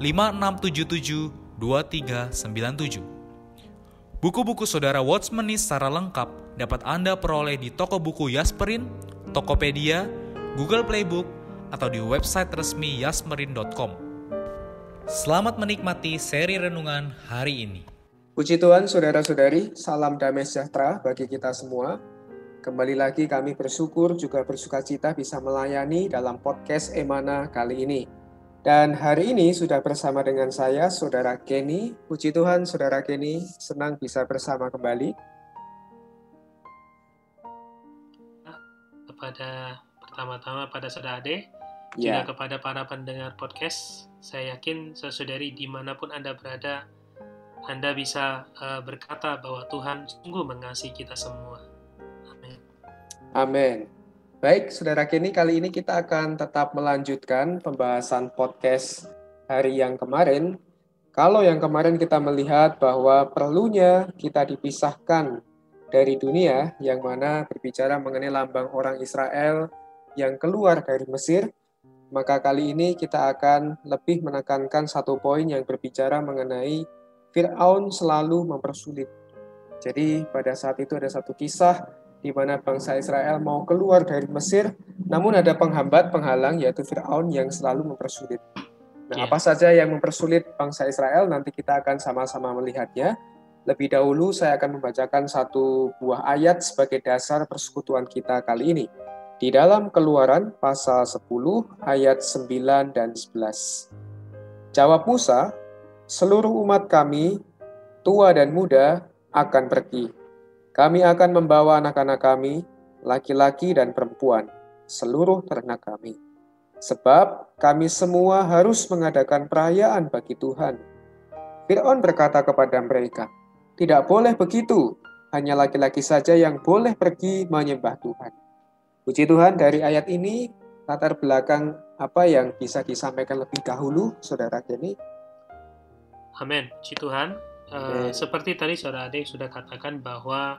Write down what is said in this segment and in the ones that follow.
5677 2397. Buku-buku saudara Watchmeni secara lengkap dapat Anda peroleh di toko buku Yasmerin, Tokopedia, Google Playbook, atau di website resmi yasmerin.com. Selamat menikmati seri renungan hari ini. Puji Tuhan, saudara-saudari, salam damai sejahtera bagi kita semua. Kembali lagi kami bersyukur juga bersuka cita bisa melayani dalam podcast Emana kali ini. Dan hari ini sudah bersama dengan saya, Saudara Kenny. Puji Tuhan, Saudara Kenny, senang bisa bersama kembali. Kepada pertama-tama pada Saudara Ade, Ya, juga kepada para pendengar podcast, saya yakin saudari di mana pun Anda berada, Anda bisa eh, berkata bahwa Tuhan sungguh mengasihi kita semua. Amin. amin. Baik, Saudara Kenny, kali ini kita akan tetap melanjutkan pembahasan podcast hari yang kemarin. Kalau yang kemarin kita melihat bahwa perlunya kita dipisahkan dari dunia yang mana berbicara mengenai lambang orang Israel yang keluar dari Mesir, maka kali ini kita akan lebih menekankan satu poin yang berbicara mengenai Fir'aun selalu mempersulit. Jadi pada saat itu ada satu kisah di mana bangsa Israel mau keluar dari Mesir, namun ada penghambat, penghalang, yaitu Fir'aun yang selalu mempersulit. Nah, Ya. apa saja yang mempersulit bangsa Israel, nanti kita akan sama-sama melihatnya. Lebih dahulu saya akan membacakan satu buah ayat sebagai dasar persekutuan kita kali ini. Di dalam keluaran pasal 10 ayat 9 dan 11. Jawab Musa, seluruh umat kami, tua dan muda, akan pergi kami akan membawa anak-anak kami, laki-laki dan perempuan, seluruh ternak kami. Sebab kami semua harus mengadakan perayaan bagi Tuhan. Fir'aun berkata kepada mereka, Tidak boleh begitu, hanya laki-laki saja yang boleh pergi menyembah Tuhan. Puji Tuhan dari ayat ini, latar belakang apa yang bisa disampaikan lebih dahulu, Saudara Kenny? Amin. Puji Tuhan. Eh, Amin. seperti tadi Saudara Ade sudah katakan bahwa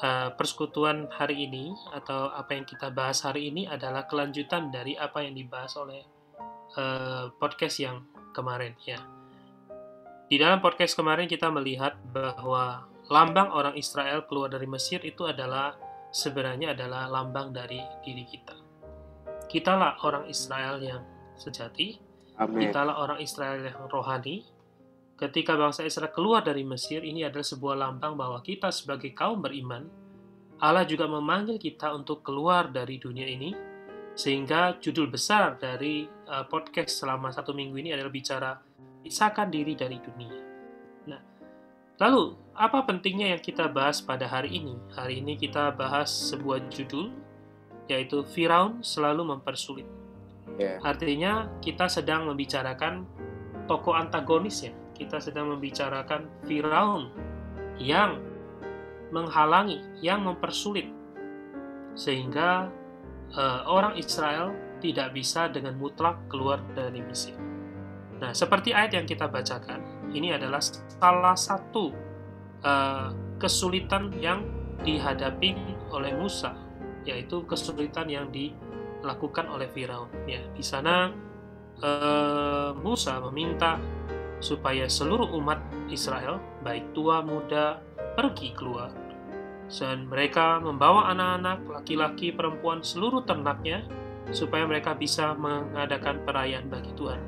eh, persekutuan hari ini atau apa yang kita bahas hari ini adalah kelanjutan dari apa yang dibahas oleh eh, podcast yang kemarin ya. Di dalam podcast kemarin kita melihat bahwa lambang orang Israel keluar dari Mesir itu adalah sebenarnya adalah lambang dari diri kita. Kitalah orang Israel yang sejati, Amin. Kitalah orang Israel yang rohani. Ketika bangsa Israel keluar dari Mesir, ini adalah sebuah lambang bahwa kita sebagai kaum beriman, Allah juga memanggil kita untuk keluar dari dunia ini, sehingga judul besar dari uh, podcast selama satu minggu ini adalah bicara pisahkan diri dari dunia. Nah, lalu apa pentingnya yang kita bahas pada hari ini? Hari ini kita bahas sebuah judul, yaitu Firaun selalu mempersulit. Ya. Artinya kita sedang membicarakan tokoh antagonis ya. Kita sedang membicarakan Firaun yang menghalangi, yang mempersulit sehingga eh, orang Israel tidak bisa dengan mutlak keluar dari Mesir. Nah, seperti ayat yang kita bacakan, ini adalah salah satu eh, kesulitan yang dihadapi oleh Musa, yaitu kesulitan yang dilakukan oleh Firaun. Ya, di sana eh, Musa meminta supaya seluruh umat Israel, baik tua muda, pergi keluar. Dan mereka membawa anak-anak, laki-laki, perempuan, seluruh ternaknya, supaya mereka bisa mengadakan perayaan bagi Tuhan.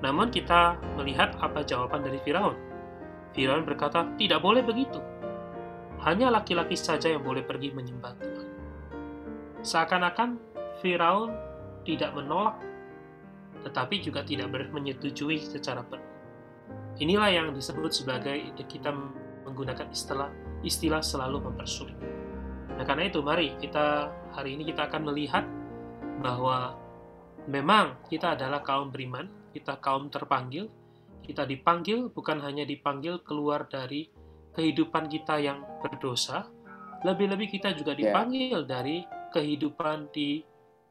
Namun kita melihat apa jawaban dari Firaun. Firaun berkata, "Tidak boleh begitu. Hanya laki-laki saja yang boleh pergi menyembah Tuhan." Seakan-akan Firaun tidak menolak tetapi juga tidak menyetujui secara penuh. Inilah yang disebut sebagai kita menggunakan istilah istilah selalu mempersulit. Nah, karena itu mari kita hari ini kita akan melihat bahwa memang kita adalah kaum beriman, kita kaum terpanggil, kita dipanggil bukan hanya dipanggil keluar dari kehidupan kita yang berdosa, lebih-lebih kita juga ya. dipanggil yeah. dari kehidupan di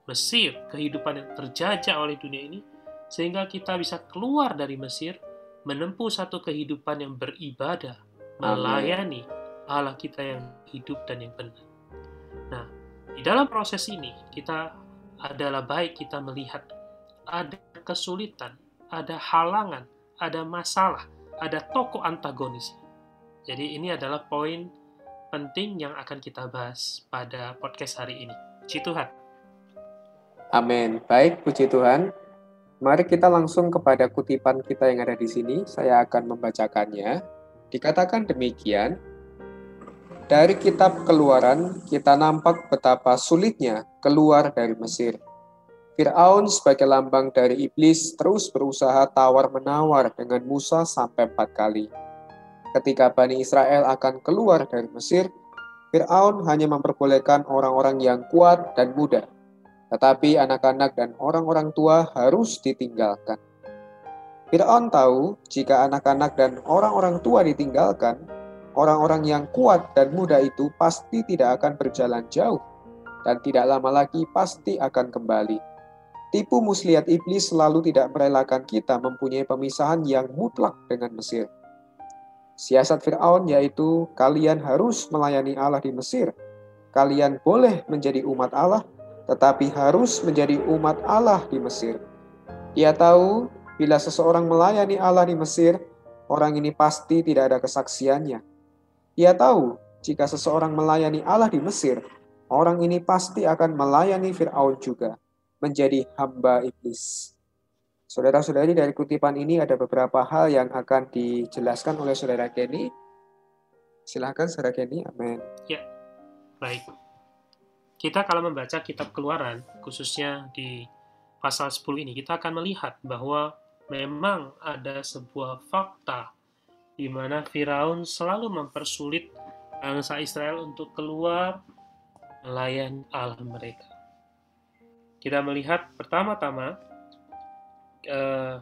Mesir, kehidupan yang terjajah oleh dunia ini, sehingga kita bisa keluar dari Mesir, menempuh satu kehidupan yang beribadah, melayani Allah kita yang hidup dan yang benar. Nah, di dalam proses ini kita adalah baik kita melihat ada kesulitan, ada halangan, ada masalah, ada toko antagonis. Jadi ini adalah poin penting yang akan kita bahas pada podcast hari ini. Puji Tuhan. Amin. Baik, puji Tuhan. Mari kita langsung kepada kutipan kita yang ada di sini. Saya akan membacakannya. Dikatakan demikian, dari kitab keluaran, kita nampak betapa sulitnya keluar dari Mesir. Fir'aun sebagai lambang dari iblis terus berusaha tawar-menawar dengan Musa sampai empat kali. Ketika Bani Israel akan keluar dari Mesir, Fir'aun hanya memperbolehkan orang-orang yang kuat dan muda, tetapi anak-anak dan orang-orang tua harus ditinggalkan. Fir'aun tahu jika anak-anak dan orang-orang tua ditinggalkan, orang-orang yang kuat dan muda itu pasti tidak akan berjalan jauh dan tidak lama lagi pasti akan kembali. Tipu muslihat iblis selalu tidak merelakan kita mempunyai pemisahan yang mutlak dengan Mesir. Siasat Fir'aun yaitu kalian harus melayani Allah di Mesir. Kalian boleh menjadi umat Allah, tetapi harus menjadi umat Allah di Mesir. Ia tahu bila seseorang melayani Allah di Mesir, orang ini pasti tidak ada kesaksiannya ia tahu jika seseorang melayani Allah di Mesir, orang ini pasti akan melayani Firaun juga, menjadi hamba iblis. Saudara-saudari dari kutipan ini ada beberapa hal yang akan dijelaskan oleh saudara Kenny. Silahkan saudara Kenny, amin. Ya, baik. Kita kalau membaca kitab keluaran, khususnya di pasal 10 ini, kita akan melihat bahwa memang ada sebuah fakta di mana Firaun selalu mempersulit bangsa Israel untuk keluar melayan Allah mereka. Kita melihat pertama-tama eh,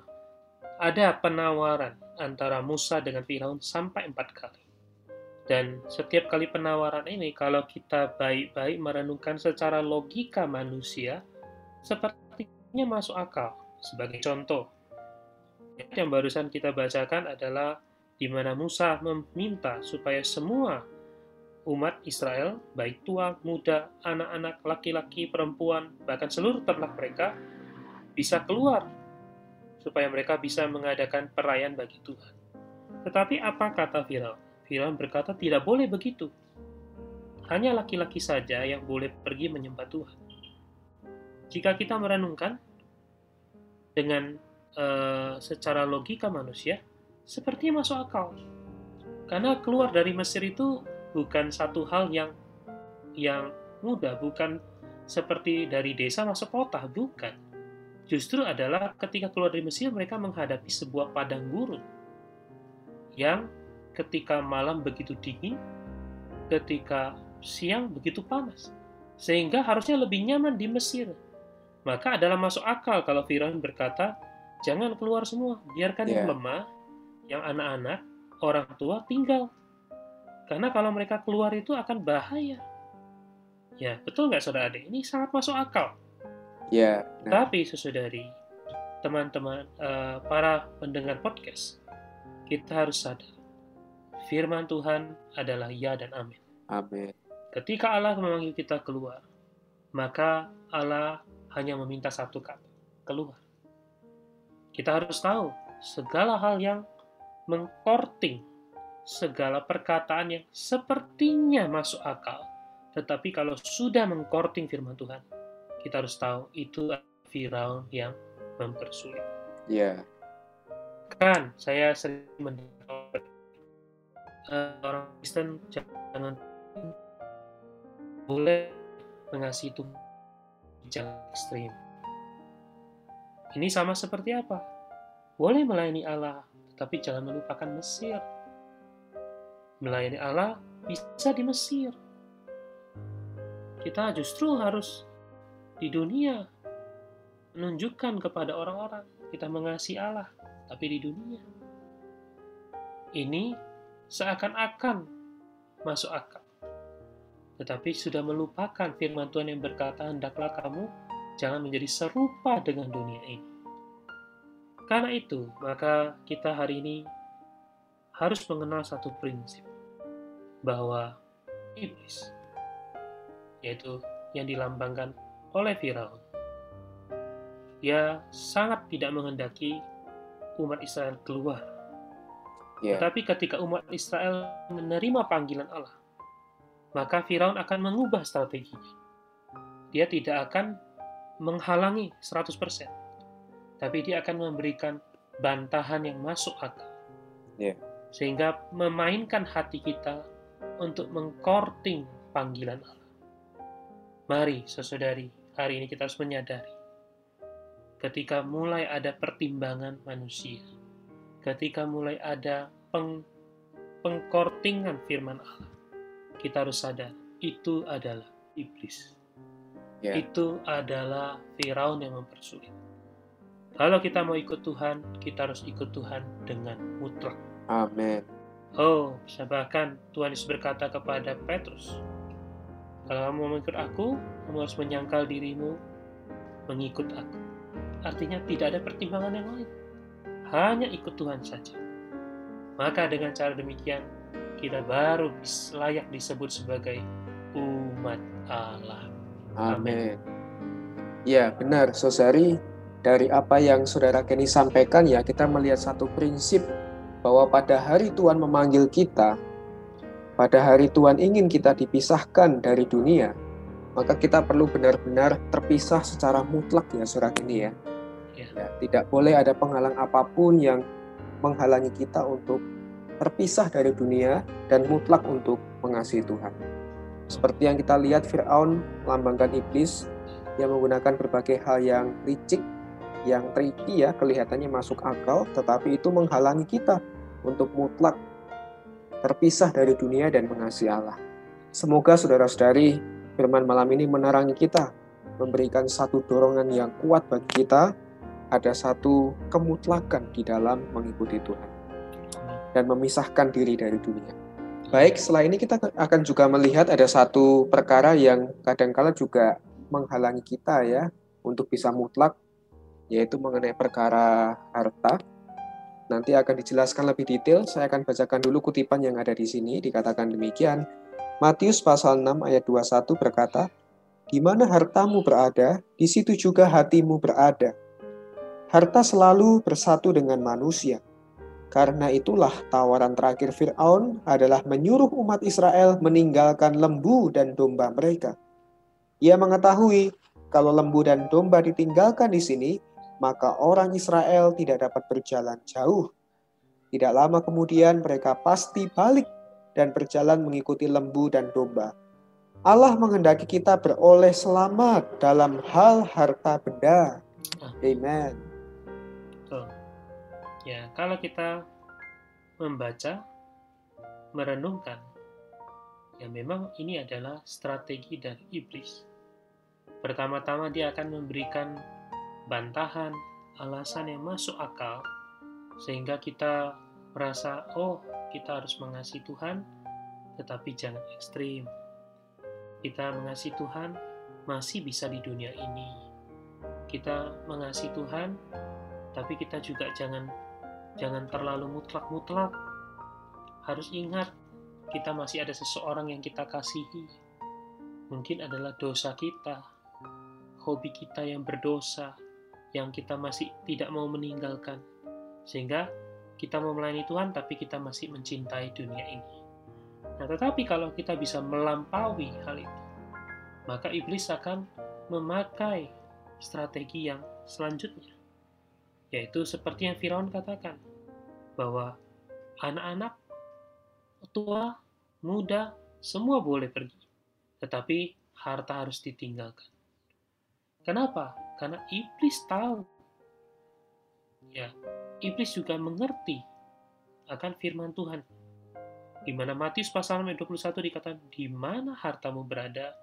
ada penawaran antara Musa dengan Firaun sampai empat kali. Dan setiap kali penawaran ini, kalau kita baik-baik merenungkan secara logika manusia, sepertinya masuk akal. Sebagai contoh, yang barusan kita bacakan adalah di mana Musa meminta supaya semua umat Israel, baik tua, muda, anak-anak, laki-laki, perempuan, bahkan seluruh ternak mereka, bisa keluar supaya mereka bisa mengadakan perayaan bagi Tuhan. Tetapi apa kata Firaun? Firaun berkata tidak boleh begitu. Hanya laki-laki saja yang boleh pergi menyembah Tuhan. Jika kita merenungkan dengan uh, secara logika manusia, sepertinya masuk akal. Karena keluar dari Mesir itu bukan satu hal yang yang mudah, bukan seperti dari desa masuk kota, bukan. Justru adalah ketika keluar dari Mesir mereka menghadapi sebuah padang gurun yang ketika malam begitu dingin, ketika siang begitu panas. Sehingga harusnya lebih nyaman di Mesir. Maka adalah masuk akal kalau Firaun berkata, jangan keluar semua, biarkan yeah. yang lemah yang anak-anak, orang tua tinggal. Karena kalau mereka keluar itu akan bahaya. Ya, betul nggak saudara adik? Ini sangat masuk akal. Ya. Nah. Tapi sesaudari, teman-teman, uh, para pendengar podcast, kita harus sadar, firman Tuhan adalah ya dan amin. Amin. Ketika Allah memanggil kita keluar, maka Allah hanya meminta satu kata, keluar. Kita harus tahu segala hal yang mengkorting segala perkataan yang sepertinya masuk akal. Tetapi kalau sudah mengkorting firman Tuhan, kita harus tahu itu Firaun yang mempersulit. Ya. Bahkan saya sering mendengar uh, orang Kristen jangan boleh mengasihi Tuhan jangan ekstrim. Ini sama seperti apa? Boleh melayani Allah, tetapi jangan melupakan Mesir. Melayani Allah bisa di Mesir. Kita justru harus di dunia menunjukkan kepada orang-orang kita mengasihi Allah, tapi di dunia. Ini seakan-akan masuk akal. Tetapi sudah melupakan firman Tuhan yang berkata, hendaklah kamu jangan menjadi serupa dengan dunia ini. Karena itu, maka kita hari ini harus mengenal satu prinsip, bahwa iblis, yaitu yang dilambangkan oleh Firaun, dia sangat tidak menghendaki umat Israel keluar. Yeah. Tetapi ketika umat Israel menerima panggilan Allah, maka Firaun akan mengubah strateginya. Dia tidak akan menghalangi 100%, tapi dia akan memberikan bantahan yang masuk akal. Yeah. Sehingga memainkan hati kita untuk mengkorting panggilan Allah. Mari, saudari, hari ini kita harus menyadari ketika mulai ada pertimbangan manusia, ketika mulai ada peng, pengkortingan firman Allah, kita harus sadar itu adalah iblis. Yeah. Itu adalah Firaun yang mempersulit. Kalau kita mau ikut Tuhan, kita harus ikut Tuhan dengan mutlak. Amin. Oh, bahkan Tuhan Yesus berkata kepada Petrus, kalau kamu mau mengikut aku, kamu harus menyangkal dirimu mengikut aku. Artinya tidak ada pertimbangan yang lain. Hanya ikut Tuhan saja. Maka dengan cara demikian, kita baru layak disebut sebagai umat Allah. Amin. Ya, benar, Sosari. Dari apa yang Saudara Kenny sampaikan ya, kita melihat satu prinsip bahwa pada hari Tuhan memanggil kita, pada hari Tuhan ingin kita dipisahkan dari dunia, maka kita perlu benar-benar terpisah secara mutlak ya surat ini ya. Ya. Tidak boleh ada penghalang apa pun yang menghalangi kita untuk terpisah dari dunia dan mutlak untuk mengasihi Tuhan. Seperti yang kita lihat Fir'aun lambangkan iblis yang menggunakan berbagai hal yang licik, yang tricky ya, kelihatannya masuk akal, tetapi itu menghalangi kita untuk mutlak terpisah dari dunia dan mengasihi Allah. Semoga saudara-saudari firman malam ini menerangi kita, memberikan satu dorongan yang kuat bagi kita ada satu kemutlakan di dalam mengikuti Tuhan dan memisahkan diri dari dunia. Baik, setelah ini kita akan juga melihat ada satu perkara yang kadangkala juga menghalangi kita ya untuk bisa mutlak, yaitu mengenai perkara harta. Nanti akan dijelaskan lebih detail, saya akan bacakan dulu kutipan yang ada di sini, dikatakan demikian. Matius pasal 6 ayat 21 berkata, Di mana hartamu berada, di situ juga hatimu berada harta selalu bersatu dengan manusia. Karena itulah tawaran terakhir Fir'aun adalah menyuruh umat Israel meninggalkan lembu dan domba mereka. Ia mengetahui kalau lembu dan domba ditinggalkan di sini, maka orang Israel tidak dapat berjalan jauh. Tidak lama kemudian mereka pasti balik dan berjalan mengikuti lembu dan domba. Allah menghendaki kita beroleh selamat dalam hal harta benda. Amen. Ya, kalau kita membaca, merenungkan, ya memang ini adalah strategi dari iblis. Pertama-tama dia akan memberikan bantahan, alasan yang masuk akal, sehingga kita merasa, oh kita harus mengasihi Tuhan, tetapi jangan ekstrim. Kita mengasihi Tuhan masih bisa di dunia ini. Kita mengasihi Tuhan tapi kita juga jangan jangan terlalu mutlak-mutlak. Harus ingat, kita masih ada seseorang yang kita kasihi. Mungkin adalah dosa kita, hobi kita yang berdosa, yang kita masih tidak mau meninggalkan. Sehingga kita mau melayani Tuhan, tapi kita masih mencintai dunia ini. Nah, tetapi kalau kita bisa melampaui hal itu, maka iblis akan memakai strategi yang selanjutnya yaitu seperti yang Firaun katakan, bahwa anak-anak, tua, muda, semua boleh pergi. Tetapi harta harus ditinggalkan. Kenapa? Karena iblis tahu. Ya, iblis juga mengerti akan firman Tuhan. Di mana Matius pasal 21 dikatakan, di mana hartamu berada,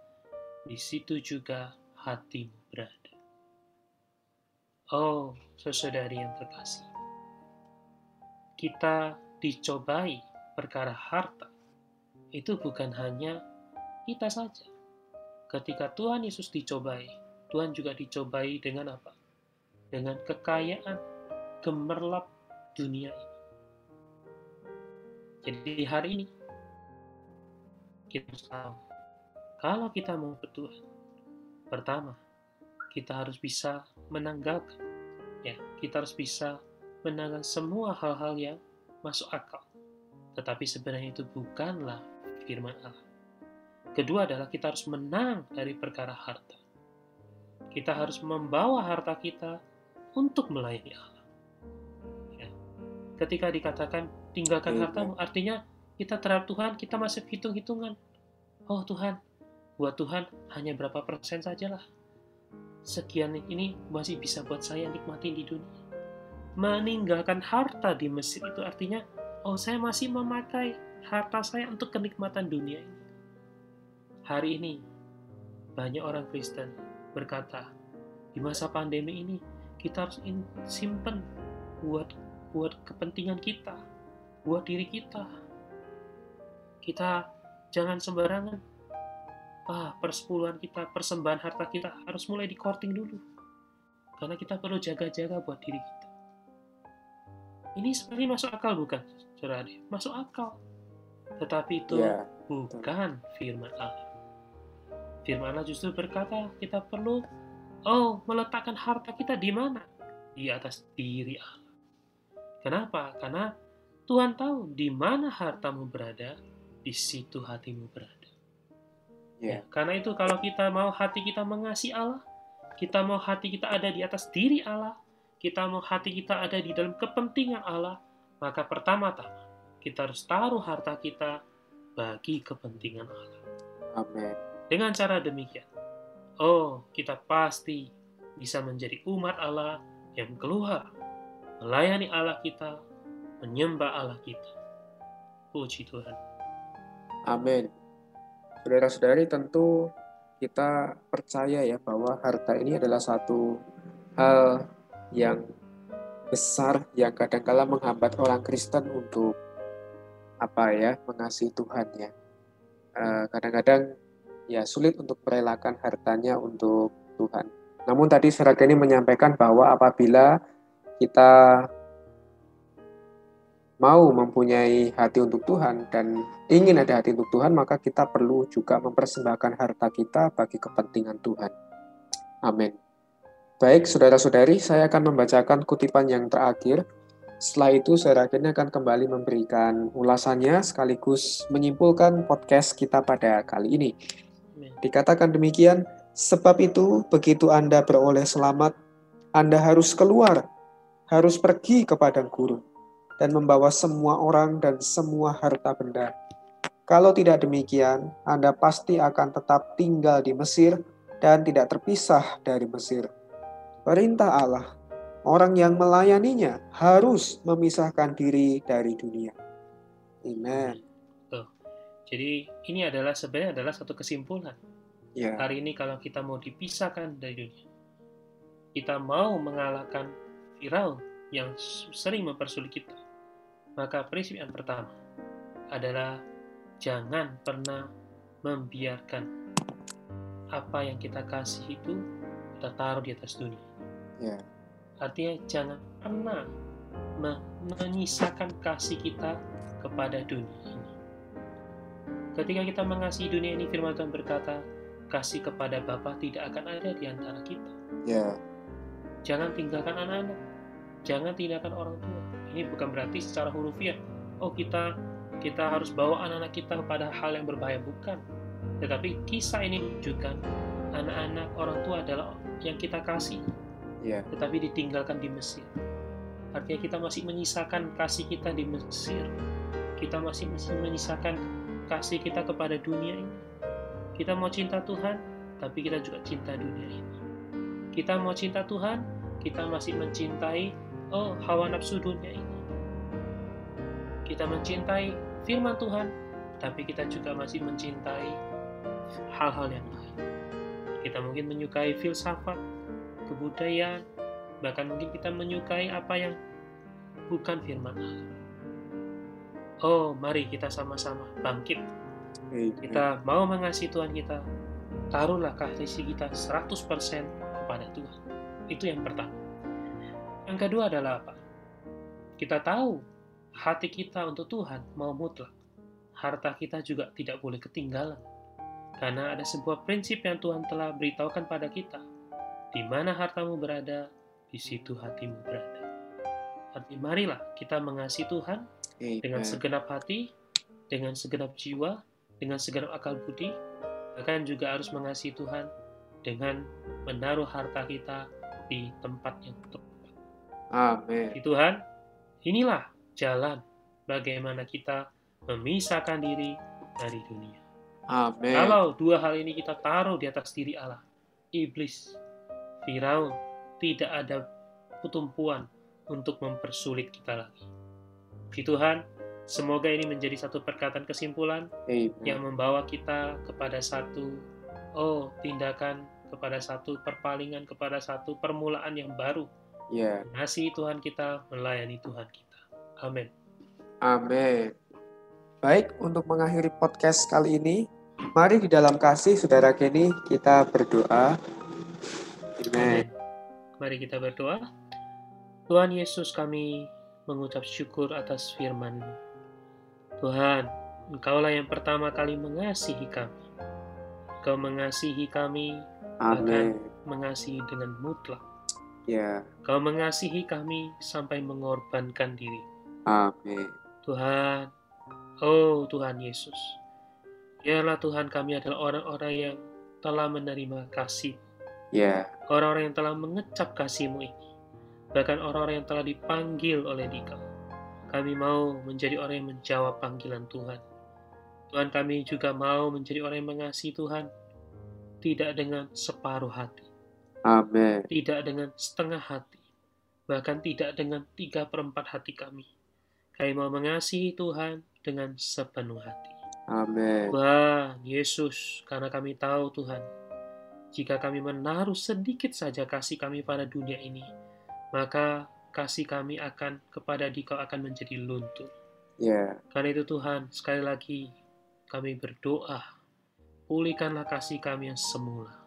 di situ juga hatimu berada. Oh, sesaudari yang terkasih. Kita dicobai perkara harta. Itu bukan hanya kita saja. Ketika Tuhan Yesus dicobai, Tuhan juga dicobai dengan apa? Dengan kekayaan gemerlap dunia ini. Jadi hari ini kita tahu kalau kita mau bertuhan, pertama kita harus bisa menanggalkan. Ya kita harus bisa menanggalkan semua hal-hal yang masuk akal. Tetapi sebenarnya itu bukanlah firman Allah. Kedua adalah kita harus menang dari perkara harta. Kita harus membawa harta kita untuk melayani Allah. Ya. ketika dikatakan tinggalkan hartamu artinya kita terhadap Tuhan kita masih hitung-hitungan. Oh Tuhan buat Tuhan hanya berapa persen sajalah sekian ini masih bisa buat saya nikmati di dunia. Meninggalkan harta di Mesir itu artinya, oh saya masih memakai harta saya untuk kenikmatan dunia ini. Hari ini, banyak orang Kristen berkata, di masa pandemi ini, kita harus simpen buat buat kepentingan kita, buat diri kita. Kita jangan sembarangan ah, persepuluhan kita, persembahan harta kita harus mulai di korting dulu. Karena kita perlu jaga-jaga buat diri kita. Ini sebenarnya masuk akal bukan, saudara Masuk akal. Tetapi itu ya, bukan firman Allah. Firman Allah justru berkata kita perlu oh meletakkan harta kita di mana? Di atas diri Allah. Kenapa? Karena Tuhan tahu di mana hartamu berada, di situ hatimu berada. Yeah. Ya, karena itu kalau kita mau hati kita mengasihi Allah, kita mau hati kita ada di atas diri Allah, kita mau hati kita ada di dalam kepentingan Allah, maka pertama-tama kita harus taruh harta kita bagi kepentingan Allah. Amin. Dengan cara demikian, oh kita pasti bisa menjadi umat Allah yang keluar, melayani Allah kita, menyembah Allah kita. Puji Tuhan. Amin. Saudara-saudari tentu kita percaya ya bahwa harta ini adalah satu hal yang besar yang kadang-kala menghambat orang Kristen untuk apa ya mengasihi Tuhan ya. Eh, kadang-kadang ya sulit untuk merelakan hartanya untuk Tuhan. Namun tadi saudara ini menyampaikan bahwa apabila kita mau mempunyai hati untuk Tuhan dan ingin ada hati untuk Tuhan, maka kita perlu juga mempersembahkan harta kita bagi kepentingan Tuhan. Amin. Baik, saudara-saudari, saya akan membacakan kutipan yang terakhir. Setelah itu, saya akhirnya akan kembali memberikan ulasannya sekaligus menyimpulkan podcast kita pada kali ini. Dikatakan demikian, sebab itu begitu Anda beroleh selamat, Anda harus keluar, harus pergi ke padang gurun dan membawa semua orang dan semua harta benda. Kalau tidak demikian, Anda pasti akan tetap tinggal di Mesir dan tidak terpisah dari Mesir. Perintah Allah, orang yang melayaninya harus memisahkan diri dari dunia. Amen. Jadi ini adalah sebenarnya adalah satu kesimpulan. Ya. Hari ini kalau kita mau dipisahkan dari dunia, kita mau mengalahkan Firaun yang sering mempersulit kita, maka prinsip yang pertama adalah jangan pernah membiarkan apa yang kita kasih itu kita taruh di atas dunia. Yeah. Artinya jangan pernah menyisakan kasih kita kepada dunia ini. Ketika kita mengasihi dunia ini, firman Tuhan berkata, kasih kepada Bapa tidak akan ada di antara kita. Yeah. Jangan tinggalkan anak-anak, jangan tinggalkan orang tua ini bukan berarti secara hurufiah oh kita kita harus bawa anak-anak kita kepada hal yang berbahaya bukan tetapi kisah ini menunjukkan anak-anak orang tua adalah yang kita kasih yeah. tetapi ditinggalkan di Mesir Artinya kita masih menyisakan kasih kita di Mesir. Kita masih menyisakan kasih kita kepada dunia ini. Kita mau cinta Tuhan, tapi kita juga cinta dunia ini. Kita mau cinta Tuhan, kita masih mencintai oh hawa nafsu dunia ini. Kita mencintai firman Tuhan, tapi kita juga masih mencintai hal-hal yang lain. Kita mungkin menyukai filsafat, kebudayaan, bahkan mungkin kita menyukai apa yang bukan firman Allah. Oh, mari kita sama-sama bangkit. Kita mau mengasihi Tuhan kita, taruhlah kasih kita 100% kepada Tuhan. Itu yang pertama. Yang kedua adalah apa? Kita tahu hati kita untuk Tuhan mau mutlak. Harta kita juga tidak boleh ketinggalan. Karena ada sebuah prinsip yang Tuhan telah beritahukan pada kita. Di mana hartamu berada, di situ hatimu berada. Arti marilah kita mengasihi Tuhan Amen. dengan segenap hati, dengan segenap jiwa, dengan segenap akal budi, bahkan juga harus mengasihi Tuhan dengan menaruh harta kita di tempat yang tepat. Amin. Tuhan, inilah jalan bagaimana kita memisahkan diri dari dunia. Amin. Kalau dua hal ini kita taruh di atas diri Allah, iblis, Firaun, tidak ada pertumpuan untuk mempersulit kita lagi. Di Tuhan, semoga ini menjadi satu perkataan kesimpulan Amen. yang membawa kita kepada satu oh tindakan kepada satu perpalingan kepada satu permulaan yang baru. Nasi Tuhan kita melayani Tuhan kita. Amin. Amin. Baik, untuk mengakhiri podcast kali ini, mari di dalam kasih saudara Kenny kita berdoa. Amin. Mari kita berdoa. Tuhan Yesus kami mengucap syukur atas firman Tuhan, Engkaulah yang pertama kali mengasihi kami. Engkau mengasihi kami, bahkan Amin. mengasihi dengan mutlak. Ya. Kau mengasihi kami sampai mengorbankan diri. Amin. Tuhan, oh Tuhan Yesus, Biarlah Tuhan kami adalah orang-orang yang telah menerima kasih Ya. orang-orang yang telah mengecap kasih-Mu ini, bahkan orang-orang yang telah dipanggil oleh Dikau. Kami mau menjadi orang yang menjawab panggilan Tuhan. Tuhan kami juga mau menjadi orang yang mengasihi Tuhan, tidak dengan separuh hati, Amin. tidak dengan setengah hati, bahkan tidak dengan tiga perempat hati kami. Kami mau mengasihi Tuhan dengan sepenuh hati. Amin. Tuhan Yesus, karena kami tahu Tuhan, jika kami menaruh sedikit saja kasih kami pada dunia ini, maka kasih kami akan kepada Dikau akan menjadi luntur. Ya. Karena itu Tuhan, sekali lagi kami berdoa, pulihkanlah kasih kami yang semula.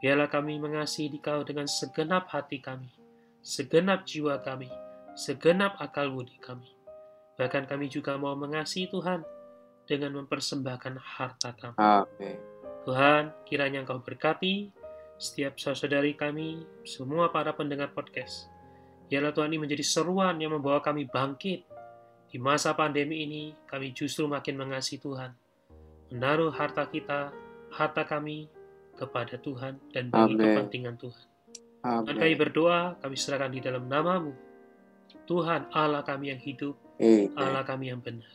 Biarlah kami mengasihi Dikau dengan segenap hati kami, segenap jiwa kami, segenap akal budi kami. Bahkan kami juga mau mengasihi Tuhan dengan mempersembahkan harta kami. Amin. Tuhan, kiranya Engkau berkati setiap saudari kami, semua para pendengar podcast. Biarlah Tuhan ini menjadi seruan yang membawa kami bangkit. Di masa pandemi ini, kami justru makin mengasihi Tuhan. Menaruh harta kita, harta kami kepada Tuhan dan bagi Amin. kepentingan Tuhan. Dan kami berdoa, kami serahkan di dalam namamu. Tuhan Allah kami yang hidup, Amin. Allah kami yang benar.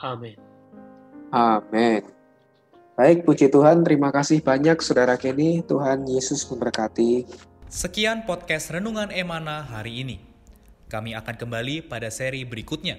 Amin. Amin. Baik, puji Tuhan. Terima kasih banyak, Saudara Kenny. Tuhan Yesus memberkati. Sekian podcast Renungan Emana hari ini. Kami akan kembali pada seri berikutnya.